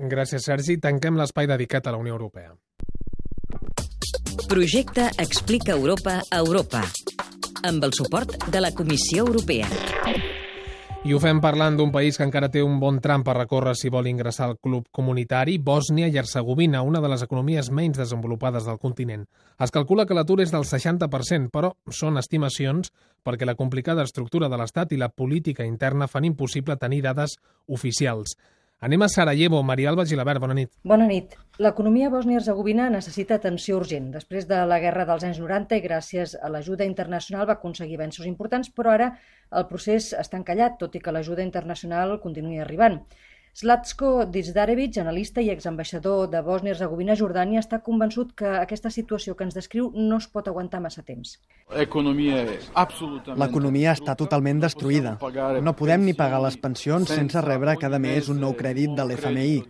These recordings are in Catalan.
Gràcies, Sergi. Tanquem l'espai dedicat a la Unió Europea. Projecte Explica Europa a Europa amb el suport de la Comissió Europea. I ho fem parlant d'un país que encara té un bon tram per recórrer si vol ingressar al club comunitari, Bòsnia i Hercegovina, una de les economies menys desenvolupades del continent. Es calcula que l'atur és del 60%, però són estimacions perquè la complicada estructura de l'Estat i la política interna fan impossible tenir dades oficials. Anem a Sarajevo. Maria Alba Gilabert, bona nit. Bona nit. L'economia bòsnia-herzegovina necessita atenció urgent. Després de la guerra dels anys 90 i gràcies a l'ajuda internacional va aconseguir avenços importants, però ara el procés està encallat, tot i que l'ajuda internacional continuï arribant. Slatko Dizdarevic, analista i exambaixador de Bòsnia-Herzegovina a Jordània, està convençut que aquesta situació que ens descriu no es pot aguantar massa temps. L'economia està totalment destruïda. No podem ni pagar les pensions sense rebre cada mes un nou crèdit de l'FMI.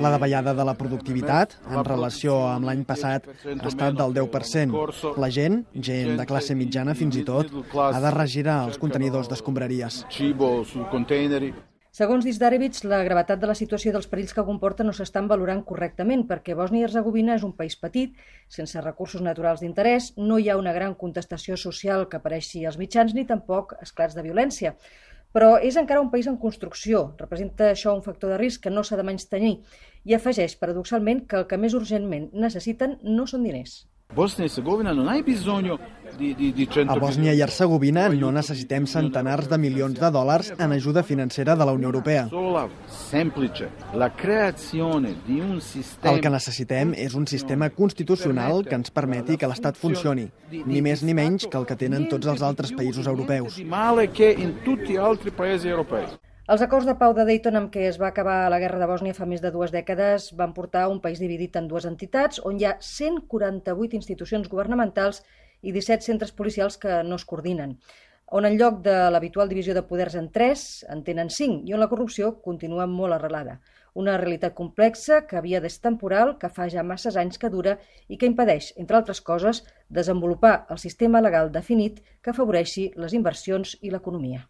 La davallada de la productivitat, en relació amb l'any passat, ha estat del 10%. La gent, gent de classe mitjana fins i tot, ha de regirar els contenidors d'escombraries. Segons Dizdarevic, la gravetat de la situació dels perills que comporta no s'estan valorant correctament perquè Bòsnia i Herzegovina és un país petit, sense recursos naturals d'interès, no hi ha una gran contestació social que apareixi als mitjans ni tampoc esclats de violència. Però és encara un país en construcció, representa això un factor de risc que no s'ha de menys tenir i afegeix, paradoxalment, que el que més urgentment necessiten no són diners. Bosnia i Herzegovina non hai bisogno di, di, di 100 A Bòsnia i Herzegovina no necessitem centenars de milions de dòlars en ajuda financera de la Unió Europea. El que necessitem és un sistema constitucional que ens permeti que l'Estat funcioni, ni més ni menys que el que tenen tots els altres països europeus. Els acords de pau de Dayton amb què es va acabar la guerra de Bòsnia fa més de dues dècades van portar un país dividit en dues entitats on hi ha 148 institucions governamentals i 17 centres policials que no es coordinen on en lloc de l'habitual divisió de poders en tres, en tenen cinc, i on la corrupció continua molt arrelada. Una realitat complexa que havia d'és temporal, que fa ja masses anys que dura i que impedeix, entre altres coses, desenvolupar el sistema legal definit que afavoreixi les inversions i l'economia.